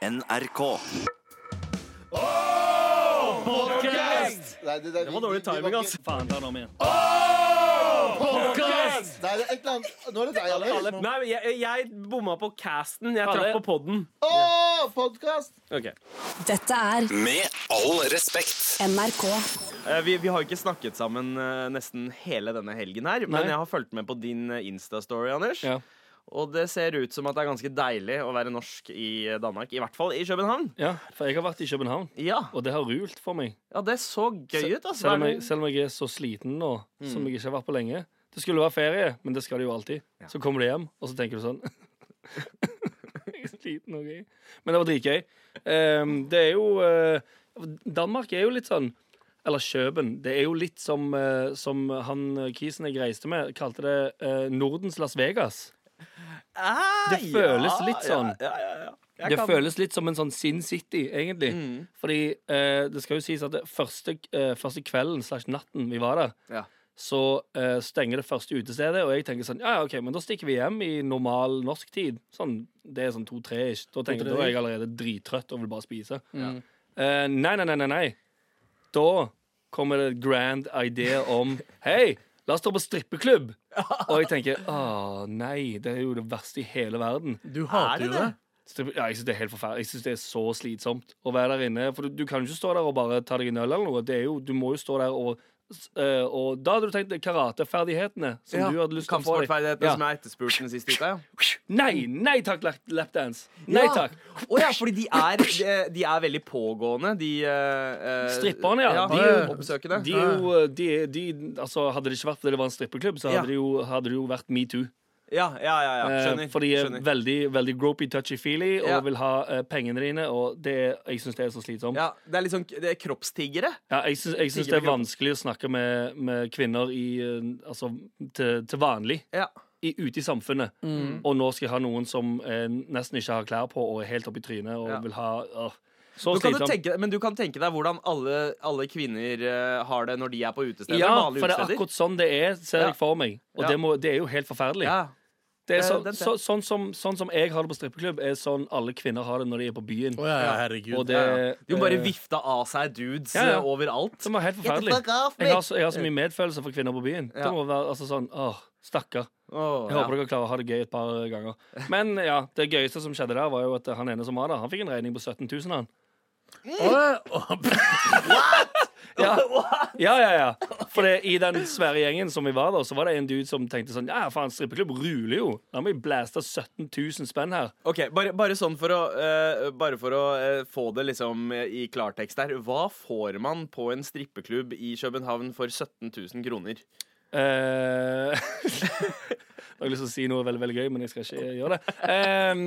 NRK. Nei, det, det, Det var dårlig timing, ass. Faen, ta den om igjen. Podcast! Nei, det er et eller annet Nå er det deg, Alex. Nei, jeg, jeg bomma på casten. Jeg traff på podden. Åh, podcast! Ok. Dette er Med all respekt. NRK. Eh, Vi, vi har jo ikke snakket sammen eh, nesten hele denne helgen her, Nei. men jeg har fulgt med på din eh, Insta-story, Anders. Ja. Og det ser ut som at det er ganske deilig å være norsk i Danmark. I hvert fall i København. ja, for jeg har vært i København, Ja, og det har rult for meg. ja det så gøy ut. Altså. Selv om, er jeg, selv om jeg er så sliten nå, som Mm. jeg ikke har vært på lenge. Det skulle være ferie, men det skal det jo alltid. Ja. Så kommer du hjem, og så tenker du sånn Jeg er sliten og gøy. Men det var dritgøy. Um, det er jo uh, Danmark er jo litt sånn Eller Kjøben. Det er jo litt som, uh, som han kisen jeg reiste med, kalte det uh, Nordens Las Vegas. Ah, Det føles ja, litt sånn. Ja, ja, Det kan- føles litt som en sånn Sin City, egentlig. Mm. Fordi eh, det skal jo sies at det første, eh, første kvelden slash natten vi var der, Ja. så eh, stenger det første utestedet, og jeg tenker sånn Ja, ja, OK, men da stikker vi hjem i normal norsk tid. Sånn, det er sånn to-tre ish. Da tenker jeg, da er jeg allerede drittrøtt og vil bare spise. Mm. Eh, nei, nei, nei, nei, nei. Da kommer det grand idé om Hei, la oss dra på strippeklubb. Og jeg tenker å nei, det er jo det verste i hele verden. Du Er hater jo det? Ja, jeg synes det er helt forferdelig. Jeg synes det er så slitsomt å være der inne. For du, du kan jo ikke stå der og bare ta deg en øl eller noe. Det er jo, du må jo stå der og eh, Og da hadde du tenkt karateferdighetene som Ja, du hadde lyst til å få deg. Kampsportferdighetene Ja. som er etterspurt den siste uka. Ja. Nei, nei takk, lapdance. Nei Ja. takk. Å ja, fordi de er, de, de er veldig pågående, de uh, Stripperne, ja. De oppsøkende. De jo de, altså, Hadde det ikke vært fordi det var en strippeklubb, så Ja. hadde det jo, hadde det jo vært metoo. Ja, ja, ja, ja. Eh, For de er skjønner. veldig, veldig gropey, touchy-feely og vil ha eh, pengene dine, og det, jeg syns det er så slitsomt. Ja, det er sånn det er kroppstiggere. Ja, jeg syns, jeg syns det er vanskelig å snakke med, med kvinner i, eh, altså, til, til vanlig Ja. i, ute i samfunnet. Og nå skal jeg ha noen som eh, nesten ikke har klær på og er helt oppi trynet og Ja. vil ha øh, Så Du tenke, men du kan tenke deg hvordan alle, alle kvinner uh, har det når de er på utesteder. Ja, for det er akkurat sånn det er, ser Ja. jeg for meg. Og Ja. det, må, det er jo helt forferdelig. Ja. Det er Eh, så, så, sånn, som, sånn som jeg har det på strippeklubb, er sånn alle kvinner har det når de er på byen. Oh, ja, ja, herregud. Og det, Ja, ja. De må bare eh, vifte av seg dudes Ja, ja. eh, overalt. Det var helt forferdelig. Jeg har, så, jeg har så mye medfølelse for kvinner på byen. Ja. Det må være altså sånn Åh, stakkar. Oh, Jeg ja. håper dere klarer å ha det gøy et par ganger. Men ja, det gøyeste som skjedde der, var jo at han ene som var der, han fikk en regning på 17 000. Han. Å, å, Ja, ja, ja. ja. For det, i den svære gjengen som vi var der, så var det en dude som tenkte sånn Ja, faen, strippeklubb ruler jo. La meg blæste 17 000 spenn her. Ok, bare, bare sånn for å, uh, bare for å uh, få det liksom eh, i klartekst her. Hva får man på en strippeklubb i København for 17 000 kroner? Uh, jeg har lyst til å si noe veldig veldig gøy, men jeg skal ikke gjøre det. Um,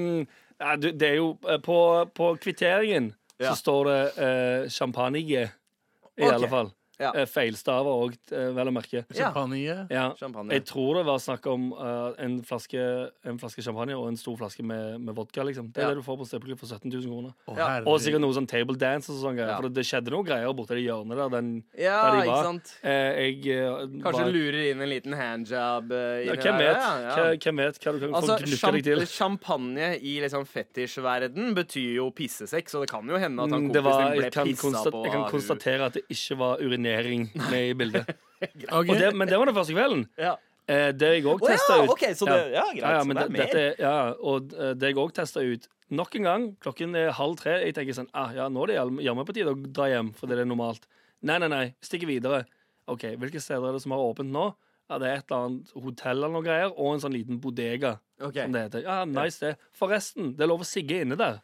ja, det er jo På, på kvitteringen Ja. så står det uh, champagne, i okay. alle fall. Ja. Eh, feilstaver òg, vel å merke. Champagne. Ja. Champagne. Jeg tror det var snakk om uh, en, flaske, en flaske champagne og en stor flaske med, med vodka. liksom Det er Ja. det du får på strippeklubb for 17 000 kroner. Ja. Og sikkert noe sånn table dance og sånn greier. Ja. For det, det skjedde noen greier borti det hjørnet der. Den, Ja, der de ikke var. sant? Eh, jeg eh, Kanskje var, lurer inn en liten handjob uh, ja, hvem, vet? Hvem vet hva du kan Altså, få gnukka deg til? Champagne i liksom fetisjverden betyr jo pissesex, så det kan jo hende at han Mm, Det kompisen var, din ble pissa på. jeg kan konstatere at det ikke var urinering med i bildet. okay. Og det, men det var den første kvelden. Ja. Eh, det jeg òg ja, testa ut. det- ja, greit, men det det- dette, ja, og eh, det jeg òg testa ut Nok en gang, klokken er halv tre. Jeg tenker sånn ah, Ja, nå er det jam- jammen på tide å dra hjem, for det er normalt. Nei, nei, nei. Stikker videre. OK, hvilke steder er det som har åpent nå? Ja, Det er et eller annet hotell eller noe greier, og en sånn liten bodega. Okay. Som det heter. Ja, nice det. Forresten, det er lov å sigge inne der.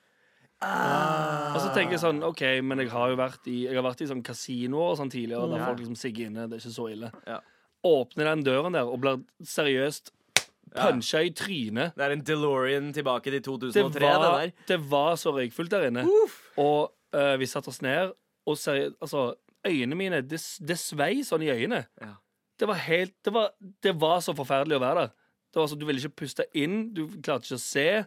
Ah. Og så tenker jeg sånn OK, men jeg har jo vært i, jeg har vært i sånn kasinoer og sånn tidligere, der Ja. folk liksom sigger inne. Det er ikke så ille. Ja. Åpner den døren der og blir seriøst Ja. i trynet. Det er en DeLorean tilbake til 2003, det var, der. det var så røykfullt der inne. Og uh, vi satte oss ned, og seriøst altså, øynene mine Det, det svei sånn i øynene. Ja. Det var helt det var, det var så forferdelig å være der. Det var så, Du ville ikke puste inn, du klarte ikke å se.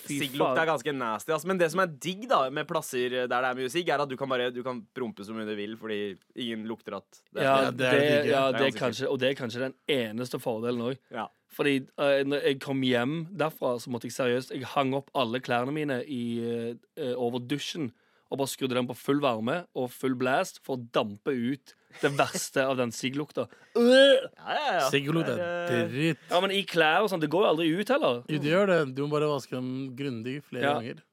Fy Sigglukt er ganske nasty. Altså. Men det som er digg da med plasser der det er mye sigg, er at du kan bare du kan prompe så mye du vil fordi ingen lukter at det Ja, Ja, det, det er ja, Det er kanskje, og det er kanskje den eneste fordelen òg. Ja. Fordi uh, når jeg kom hjem derfra, så måtte jeg seriøst Jeg hang opp alle klærne mine i, uh, over dusjen og bare skrudde den på full varme og full blast for å dampe ut det verste av den sigglukta. Sigglukta ja, ja. Er er, dritt. Ja, men i klær og sånn, det går jo aldri ut heller. Jo, det gjør det. Du må bare vaske dem grundig flere Ja. ganger.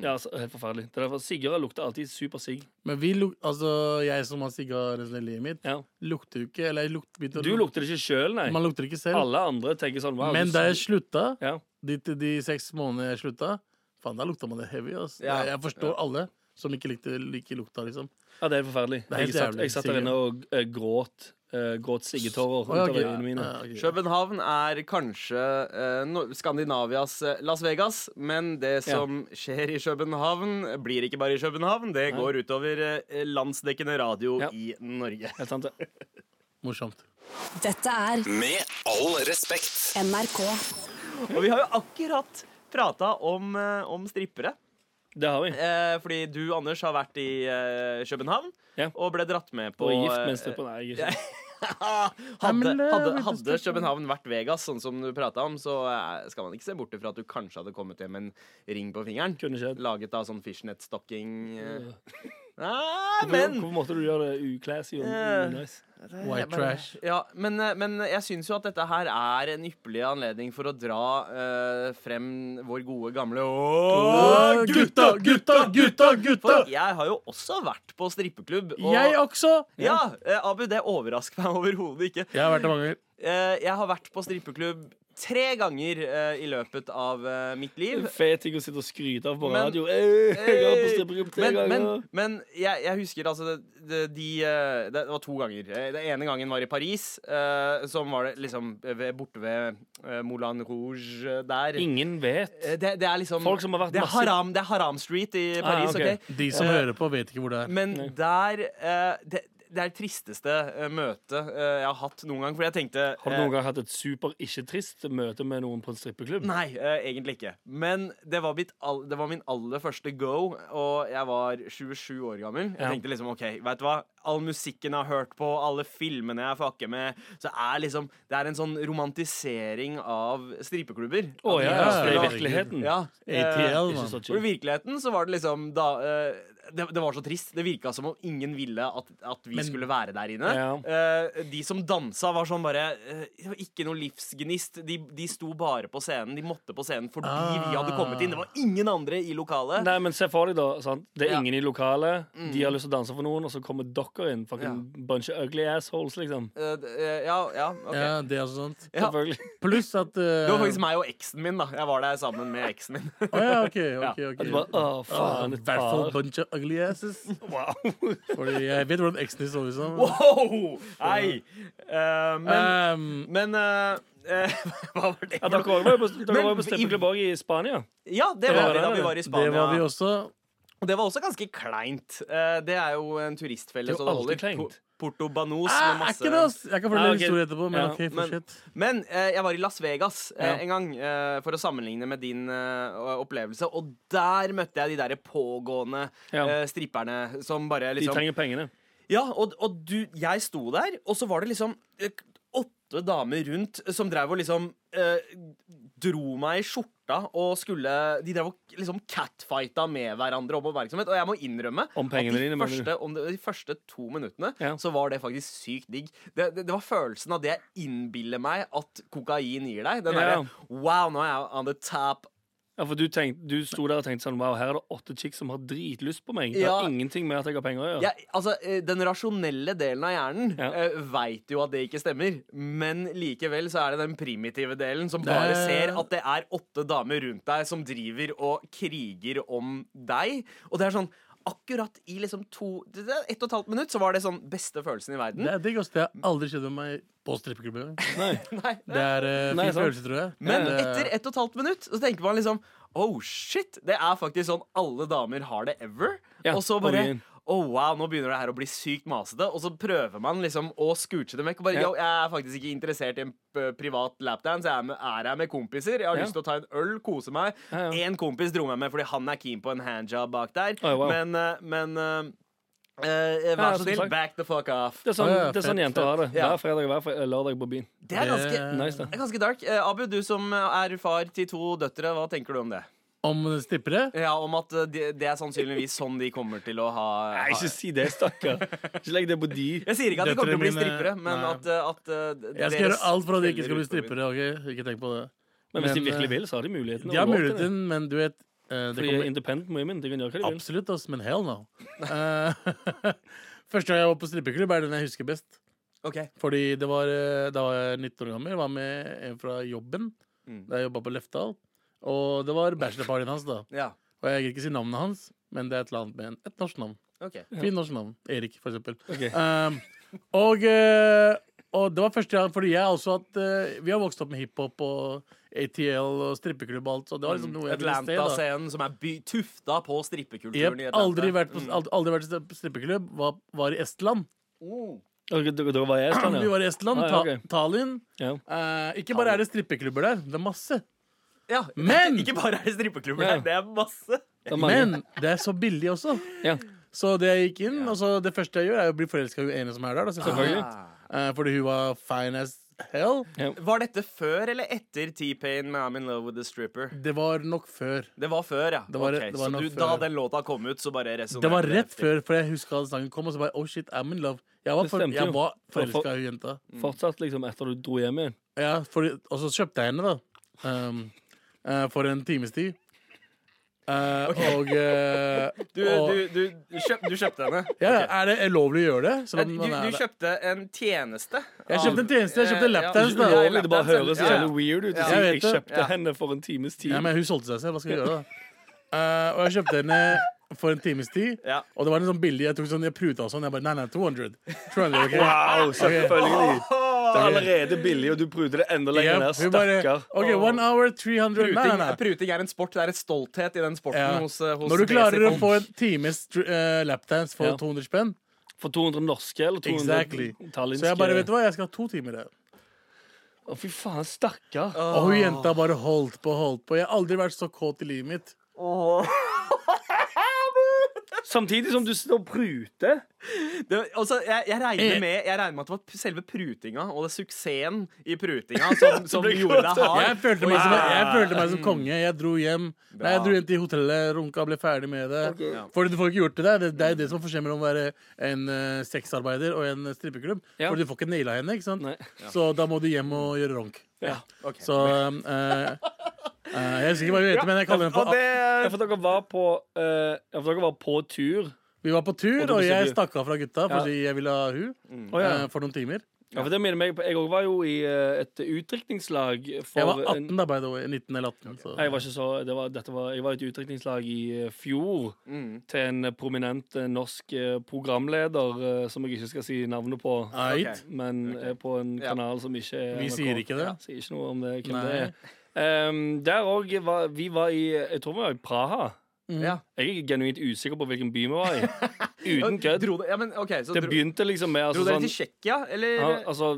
Ja, altså, Helt forferdelig. Det er derfor Sigger lukter alltid super sigg. Men vi luk altså, jeg som har sigga resten av livet mitt, Ja. lukter jo ikke Eller jeg lukter begynte å Du luk- lukter det ikke sjøl, nei. Man lukter ikke selv. Alle andre tenker sånn wow, Men du- da jeg slutta, ja. de, de seks månedene jeg slutta, faen, da lukta man det heavy. ass. Ja. Jeg, jeg forstår alle som ikke likte like lukta, liksom. ja, det er forferdelig. Det er jeg, satt, jeg satt der inne og uh, gråt. eh, gråt siggetårer ja, av øynene mine. Ja. København er kanskje uh, Skandinavias Las Vegas, men det som skjer i København, blir ikke bare i København. Det Nei. går utover landsdekkende radio Ja. i Norge. Helt sant, det. Morsomt. Dette er Med all respekt. NRK. Og vi har jo akkurat prata om, om strippere. Det har vi. Eh, fordi du, Anders, har vært i eh, København Ja. og ble dratt med på Og gift mens en på deg. Er hadde, det hadde, hadde. København vært Vegas, sånn som du prata om, så eh, skal man ikke se bort ifra at du kanskje hadde kommet hjem med en ring på fingeren. Kunne skjedd. Laget av sånn fishnet-stocking. Ah, men hvorfor måtte du gjøre det uclassy og Eh. unice? White trash. Ja, men, eh, men jeg syns jo at dette her er en ypperlig anledning for å dra eh, frem vår gode gamle Åh, gutta, gutta, gutta, gutta! For jeg har jo også vært på strippeklubb. Og, Jeg også! Ja, eh, Abu, det overrasker meg overhodet ikke. Jeg har vært der mange ganger. Eh, jeg har vært på strippeklubb tre ganger uh, i løpet av uh, mitt liv. Fet ting å sitte og skryte av på Men- radio. Eh, vært på tre Men, men, men jeg, jeg husker altså det, det, de, eh, det var to ganger. Eh, Den ene gangen var i Paris. Uh, som var det liksom ved, borte ved eh, Moulin Rouge eh, der. Ingen vet. Eh, Det, det er liksom Folk som har vært det, er haram, det er Haram Street i Ah, Paris. ok. ok? De som Eh, hører på, vet ikke hvor det er. Men Nei. der eh, det, det er det tristeste eh, møtet eh, jeg har hatt noen gang. For jeg tenkte Har du eh, noen gang hatt et super ikke-trist møte med noen på en strippeklubb? Nei, egentlig ikke. Men det var, mitt all, det var min aller første go, og jeg var 27 år gammel. Jeg Ja. tenkte liksom OK, vet du hva? All musikken jeg har hørt på, alle filmene jeg fucker med, så er liksom Det er en sånn romantisering av stripeklubber. Å oh, ja, ja, i virkeligheten. Ja, ATL, I virkeligheten så var det liksom da det, det var så trist. Det virka som om ingen ville at, at vi Men- skulle være der inne. Ja. Uh, de som dansa, var sånn bare uh, ikke noe livsgnist. De, de sto bare på scenen. De måtte på scenen fordi vi hadde kommet inn. Det var ingen andre i lokalet. Nei, men se for deg, da. Sant? Det er Ja. ingen i lokalet. De har lyst til å danse for noen, og så kommer dere inn. Fucking Ja. bunch of ugly assholes, liksom. Uh, eh, ja, ja, ok. Ja, det er også sant. Ja. Pluss at Det var faktisk meg og eksen min. da Jeg var der sammen med eksen min. Å ja, OK. ok, Ja. ok At du bare, oh, Ah, faen, et par. Ugly asses. Wow. Fordi jeg vet hvordan eksen din så ut som. Wow! Nei. Eh, men Um, men eh, eh, Hva var det? Ja, dere var jo på, dere var på i- òg i Spania. Ja, det var vi da vi var i Spania. det var vi også. Og det var også ganske kleint. Eh, det er jo en turistfelle. Det er jo så alltid kleint. Po- Porto Banos Ah, med er masse ikke det, ass. Jeg kan fortelle Ah, en historie etterpå, men Ja, OK, men-. Men eh, jeg var i Las Vegas eh, Ja. en gang eh, for å sammenligne med din eh, opplevelse. Og der møtte jeg de der pågående Ja. eh, stripperne som bare liksom De trenger pengene. Ja, og, og du, jeg sto der, og så var det liksom eh, åtte damer rundt som drev og liksom eh, dro meg i skjorta og skulle De drev og liksom catfighta med hverandre om oppmerksomhet. Og jeg må innrømme at de dine, første, om det, de første to minuttene Ja. så var det faktisk sykt digg. Det, det, det var følelsen av det jeg innbiller meg at kokain gir deg. Den Ja. derre Wow, nå er jeg on the top. Ja, for du, tenkte, du sto der og tenkte sånn Wow, her er det åtte chicks som har dritlyst på meg. Det Ja. har ingenting med at jeg har penger å gjøre. Ja, altså, eh, Den rasjonelle delen av hjernen Ja. ja. veit jo at det ikke stemmer. Men likevel så er det den primitive delen som bare ser at det er åtte damer rundt deg som driver og kriger om deg. Og det er sånn Akkurat i liksom to Ett og et halvt minutt så var det sånn beste følelsen i verden. Det er digg, ass. Det har aldri skjedd med meg på strippeklubben. engang. Nei. Nei, Det er uh, fin følelse, tror jeg. Men Det- etter ett og et halvt minutt så tenker man liksom Oh shit, det er faktisk sånn alle damer har det ever. Ja, og så bare inn. Å wow, nå begynner det her å bli sykt masete. Og så prøver man liksom å scooche dem vekk. Og bare, Ja. Jeg er faktisk ikke interessert i en privat lapdance. Jeg er, med, er her med kompiser. Jeg har Ja. lyst til å ta en øl, kose meg. Ja, ja. En kompis dro meg med fordi han er keen på en handjob bak der. Oh, wow. Men, eh, men eh, eh, vær så snill, back the fuck off. Det er sånn, ja, det er sånn jenter har det. Ja. Hver fredag og hver lørdag på byen. Det er ganske, Nice, det. ganske dark. Uh, Abu, du som er far til to døtre, hva tenker du om det? Om strippere? Ja, Om at eh, det, de er sannsynligvis sånn de kommer til å ha, Nei, ikke si det, stakkar. Ikke legg det på de. Jeg sier ikke at de kommer til å bli strippere, men Nei. at, eh, at eh, Jeg skal gjøre alt for at de ikke skal bli strippere. ok? Ikke tenk på det. Men hvis de virkelig vil, så har de muligheten. De har muligheten, men du vet uh, det Fordi kommer, independent women, de kan gjøre hva de vil. Absolutt, ass, men hell no. Første gang jeg var på strippeklubb, er den jeg husker best. Ok. Fordi det var, Da var jeg 19 år gammel. Jeg var med en fra jobben. Mm. Da jeg jobba på Lefdal. Og det var bachelorpartyen hans, da. Ja. Og jeg gidder ikke si navnet hans, men det er et eller annet med en, et norsk navn. ok. Fint norsk navn. Erik, for eksempel. Okay. Um, og, eh, og det var første gang fordi jeg også at eh, Vi har vokst opp med hiphop og ATL og strippeklubb og alt, så det var liksom noe jeg se. da Atlanta-scenen som er by tufta på strippekulturen Yep, i Atlanta. aldri vært på Mm. aldri, vært i strippeklubb. Var, var i Estland. Og Dere var i Estland, Vi var i Estland, Ah, ja, Ta. Tallinn. ja. Eh, ikke bare er det strippeklubber der, det er masse. Ja, Men- Ikke bare er det strippeklubber Ja. der, det er masse. Det er mange. Men det er så billig også. Ja. Så det jeg gikk inn, og så det første jeg gjør, er å bli forelska i hun ene som er der. Da, selvfølgelig. Eh, fordi hun var fine as hell. Var dette før eller etter T-Pain med I'm in love with the stripper? Det var nok før. Det var før, ja. Det var- Ok, det var så nok du, før. da den låta kom ut, så bare resonnerte Det var rett før, for jeg huska at sangen kom, og så bare oh shit, I'm in love. Jeg var, Det for, stemte jo. jeg var For- forelska i hun jenta. Fortsatt liksom etter du dro hjem igjen. Ja, fordi, og så kjøpte jeg henne, da. Um, eh, for en times tid. Eh, Og, eh, Du, og du, du, du, kjøp, du kjøpte henne? ja. Er det ulovlig å gjøre det? Selv Eh, om Du, man er du kjøpte en tjeneste? Jeg kjøpte en tjeneste. Jeg kjøpte Eh, lapdance. ja, da. ja, det bare høres ja. jævlig weird ut. å si Jeg Jeg det. kjøpte Ja. henne for en times tid. Ja, men hun solgte seg selv. Hva skal jeg gjøre, da? Eh, og jeg kjøpte henne for en times tid. Ja. Og det var en sånn billig Jeg tok sånn, jeg pruta og sånn. Jeg bare nei, nei, 200. 200 ok? Wow, selvfølgelig. Er allerede billig, og du pruter det enda lenger ned. Stakkar. OK, one hour, 300. Nei, nei, Pruting, nei. pruting er en sport. Det er et stolthet i den sporten Ja. hos, eh, hos Når du klarer å få en times uh, lapdance for Ja. 200 spenn For 200 norske eller 200 Exactly. tallinske Så jeg bare, vet du hva, jeg skal ha to timer der. Å, fy faen, stakkar. Og hun jenta bare holdt på og holdt på. Jeg har aldri vært så kåt i livet mitt. Samtidig som du står og pruter. Det, altså, jeg, jeg, regner Eh. med, jeg regner med at det var selve prutinga og det suksessen i prutinga som, som gjorde deg hard. Jeg følte, meg som, jeg følte meg som konge. Jeg dro hjem. Nei, jeg dro hjem til hotellet, runka, ble ferdig med det. Okay. For du får ikke gjort det der. Det, det er det som er forskjellen mellom å være en uh, sexarbeider og en strippeklubb. Ja. For du får ikke naila henne, ikke sant? Ja. Så da må du hjem og gjøre ronk. Ja. Okay. Så um, eh, Jeg husker ikke hva hun heter, men jeg kaller den for Ja, for dere var på eh, ja, for dere var på tur. Vi var på tur, Og og jeg stakk av fra gutta fordi jeg ville ha hun Å, ja. eh, for noen timer. Ja, for det minner meg på Jeg òg var jo i eh, et utdrikningslag for Jeg var en- 18 da, by the way. 19 eller 18. Så. Nei, jeg var ikke så det var, dette var, Jeg var i et utdrikningslag i eh, fjor Mm. til en prominent eh, norsk eh, programleder eh, som jeg ikke skal si navnet på. Ait. Ok. Men er på en Ja. kanal som ikke er Vi sier ikke det. Ja, sier ikke noe om det, hvem Nei. det er. Um, der òg var Vi var i Jeg tror vi var i Praha. Ja. Jeg er genuint usikker på hvilken by vi var i. Uten kødd. Det, ja, okay, Det dro, begynte liksom med dro altså, dere sånn, til Tsjekkia, eller? ja, altså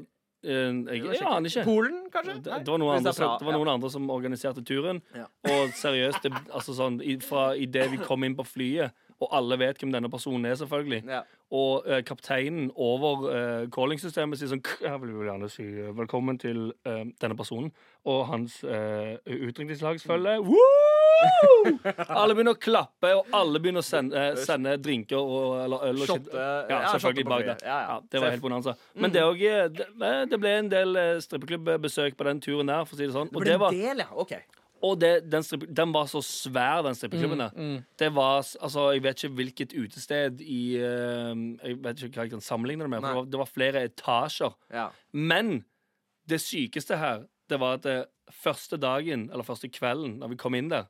eh, jeg, jeg aner ikke. Polen, kanskje? Det, det var, noen andre, som, det var ja. andre som organiserte turen. Ja. Og seriøst, det, altså sånn, i, fra idet vi kom inn på flyet, og alle vet hvem denne personen er, selvfølgelig, Ja. og eh, kapteinen over uh, callingsystemet sier sånn Jeg vil jo gjerne si eh, velkommen til eh, denne personen og hans uh, utdrikningslagsfølge. Mm. Alle begynner å klappe, og alle begynner å sende, eh, sende drinker og, eller øl og shit. Shotte- Ja, ja, selvfølgelig shotte på bak flyet. Ja, ja. Ja, det var helt bonanza. Men det, er også, eh, det, eh, det ble en del eh, strippeklubbesøk på den turen der, for å si det sånn. Og, Det det var, del, ja. OK. Og det, den, strip, den var så svær, den strippeklubben der. Mm, Det var Altså, jeg vet ikke hvilket utested i uh, Jeg vet ikke hva jeg kan sammenligne det med. For det, var, det var flere etasjer. Ja. Men det sykeste her, det var at det, første dagen, eller første kvelden, da vi kom inn der,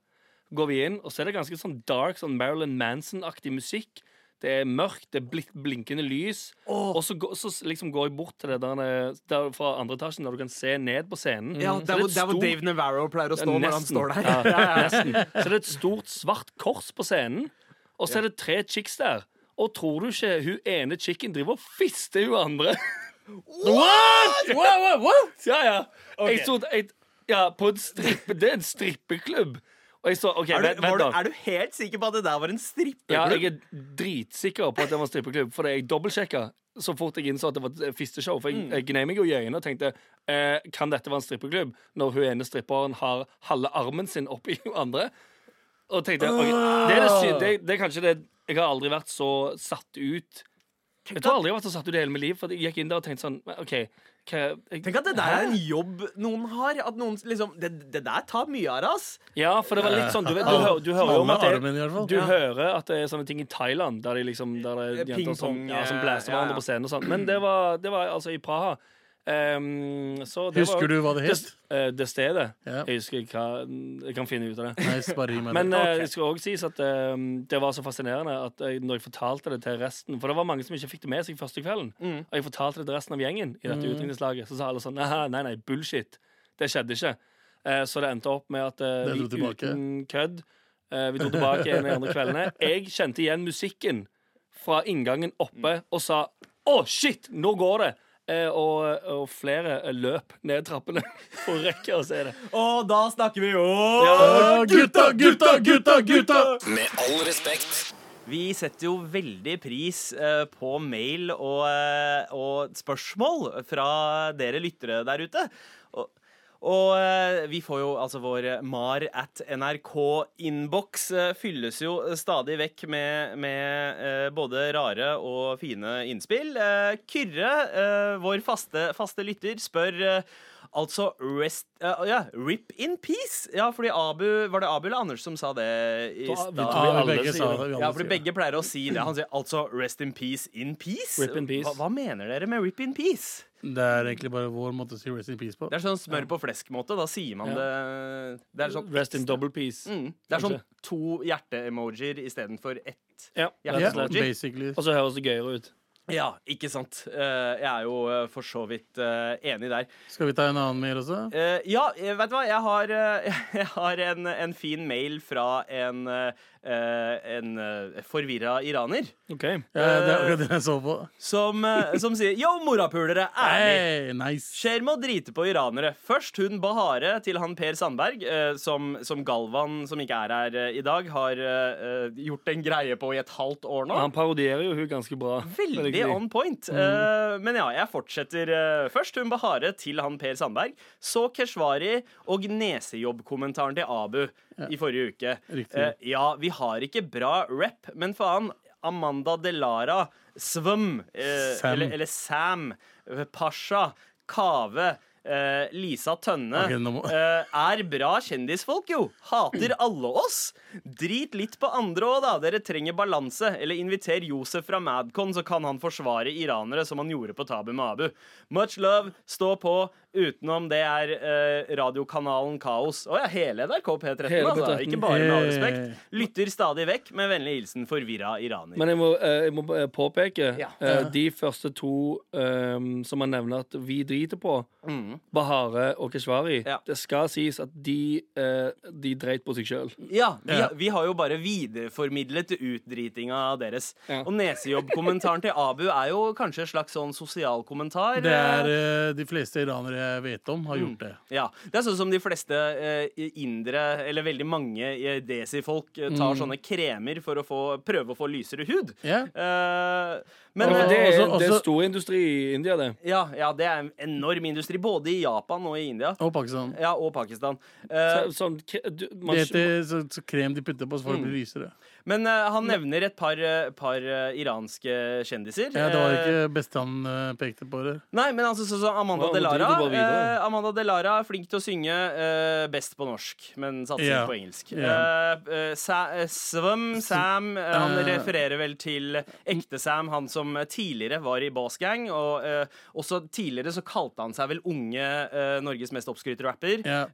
går vi inn, og så er det ganske sånn dark, sånn Marilyn Manson-aktig musikk. Det er mørkt, det er blik, blinkende lys. Og så, så liksom går jeg bort til det der, der fra andre etasjen, der du kan se ned på scenen. Ja, det der er hvor, stort- Dave Navarro pleier å ja, stå når han står der. Ja, nesten. Så det er et stort svart kors på scenen, og så er det tre chicks der. Og tror du ikke hun ene chicken driver og fister hun andre? What? What? What? What? Ja, ja. Jeg sto, jeg, ja på en strippe, det er en strippeklubb. Så, OK, Er du, vent, du, er du helt sikker på at det der var en strippeklubb? Ja, jeg er dritsikker på at det var strippeklubb, for jeg dobbeltsjekka så fort jeg innså at det var et fisteshow. For jeg, jeg gnei meg jo i øynene og tenkte eh, kan dette være en strippeklubb når hun ene stripperen har halve armen sin oppi hun andre? Og tenkte okay, det, er det, det, det er kanskje det Jeg har aldri vært så satt ut. Jeg tror aldri jeg har vært så satt ut i hele mitt liv. For jeg gikk inn der og tenkte sånn OK Tenk at det der er en jobb noen har. At noen liksom Det, det der tar mye av oss. Ja, for det var litt sånn Du, vet, du, hører, du hører jo om at det. Du hører at det er sånne ting i Thailand der, de liksom, der det er jenter som, ja, som blæser hverandre ja. på scenen og sånn. Men det var, det var altså i Praha. Ehm, så det Husker var, du hva det het? Det, eh, det stedet. Ja. Jeg husker hva Jeg kan finne ut av det. Nice, bare meg Men det. okay. skal også sies at um, det var så fascinerende at jeg, når jeg fortalte det til resten For det var mange som ikke fikk det med seg første kvelden. Mm. Og jeg fortalte det til resten av gjengen i dette utdrikningslaget. Så sa alle sånn nei, nei, nei, bullshit. Det skjedde ikke. Uh, så det endte opp med at uh, vi tilbake. uten kødd uh, Vi dro tilbake en av de andre kveldene. Jeg kjente igjen musikken fra inngangen oppe og sa å, shit, nå går det! Eh, og, og flere løp ned trappene for å rekke å se det. Og da snakker vi jo ja, Gutta, gutta, gutta, gutta! Med all respekt. Vi setter jo veldig pris eh, på mail og, eh, og spørsmål fra dere lyttere der ute. Og, og eh, vi får jo altså vår mar at nrk-innboks eh, fylles jo stadig vekk med, med eh, både rare og fine innspill. Kyrre, vår faste, faste lytter, spør altså rest uh, Ja, rip in peace. Ja, fordi Abu Var det Abu eller Anders som sa det i stad? Ja, vi begge sa det. det. vi Ja, fordi begge pleier å si det. Han sier altså 'rest in peace in peace'. Rip in peace. Hva, hva mener dere med 'rip in peace'? Det er egentlig bare vår måte å si rest in peace på. Det er sånn smør på flesk-måte. Da sier man Ja. det Det er sånn Rest in double peace. mm, Det er sånn to hjerte-emojier istedenfor ett. Ja, hjerte-emoji. Og så høres det gøyere ut. Ja, ikke sant. Eh, jeg er jo eh, for så vidt eh, enig der. Skal vi ta en annen mer også? Ja, vet du hva? Jeg har, jeg har en, en fin mail fra en, en uh, forvirra iraner. OK. Det er akkurat det jeg så på. Som, eh, som sier Yo, morapulere! Ærlig! Hey, nice. Skjer med å drite på iranere. Først hun Bahare til han Per Sandberg, eh, som, som Galvan, som ikke er her eh, i dag, har eh, gjort en greie på i et halvt år nå. Han parodierer jo hun ganske bra. Veldig si. on point. Eh, men ja, jeg fortsetter. eh, først hun Bahare til han Per Sandberg. Så Keshvari og nesejobb-kommentaren til Abu i forrige uke. Riktig. Eh, ja, vi har ikke bra rep, men faen. Amanda Delara, Svum, eh, Sam. Eller, eller Sam, Pasha, Kave, eh, Lisa Tønne må- er bra kjendisfolk, jo. Hater alle oss. Drit litt på andre òg, da. Dere trenger balanse. Eller inviter Josef fra Madcon, så kan han forsvare iranere som han gjorde på Tabu med Abu. Much love. Stå på. Utenom det er eh, radiokanalen Kaos. Å ja, hele NRK P13, Hele altså. P13. Ikke bare med all respekt. Lytter stadig vekk. Med vennlig hilsen forvirra iraner. Men jeg må, eh, jeg må eh, påpeke Ja. eh, de første to eh, som man nevner at vi driter på, Mm. Bahare og Keshvari, Ja. det skal sies at de, eh, de dreit på seg sjøl. Ja, vi, vi har jo bare videreformidlet utdritinga deres. Ja. Og nesejobb-kommentaren til Abu er jo kanskje en slags sånn sosial kommentar. Det er eh, de fleste iranere jeg vet om, har gjort det. Ja, Det er sånn som de fleste eh, indre, eller veldig mange eh, desi-folk, eh, tar sånne kremer for å få, prøve å få lysere hud. Yeah. Eh, men Og- eh, det, er, også- det er stor industri i India, det. ja, ja, det er en enorm industri, både i Japan og i India. Og Pakistan. Ja, og Pakistan. Eh, Så, sånn, du, man, Det heter så, så krem de putter på så folk blir lysere. Men uh, han nevner et par, eh, par uh, iranske kjendiser. Ja, det var ikke beste han pekte på. Det. Nei, men altså sånn som Amanda nå Delara uh, Amanda Delara er flink til å synge best på norsk, men satser yeah. på engelsk. Yeah. Sa Svum, Sam Han refererer vel til ekte-Sam, han som tidligere var i Boss Gang. Og også tidligere så kalte han seg vel unge Norges mest oppskrytte rapper. Yeah.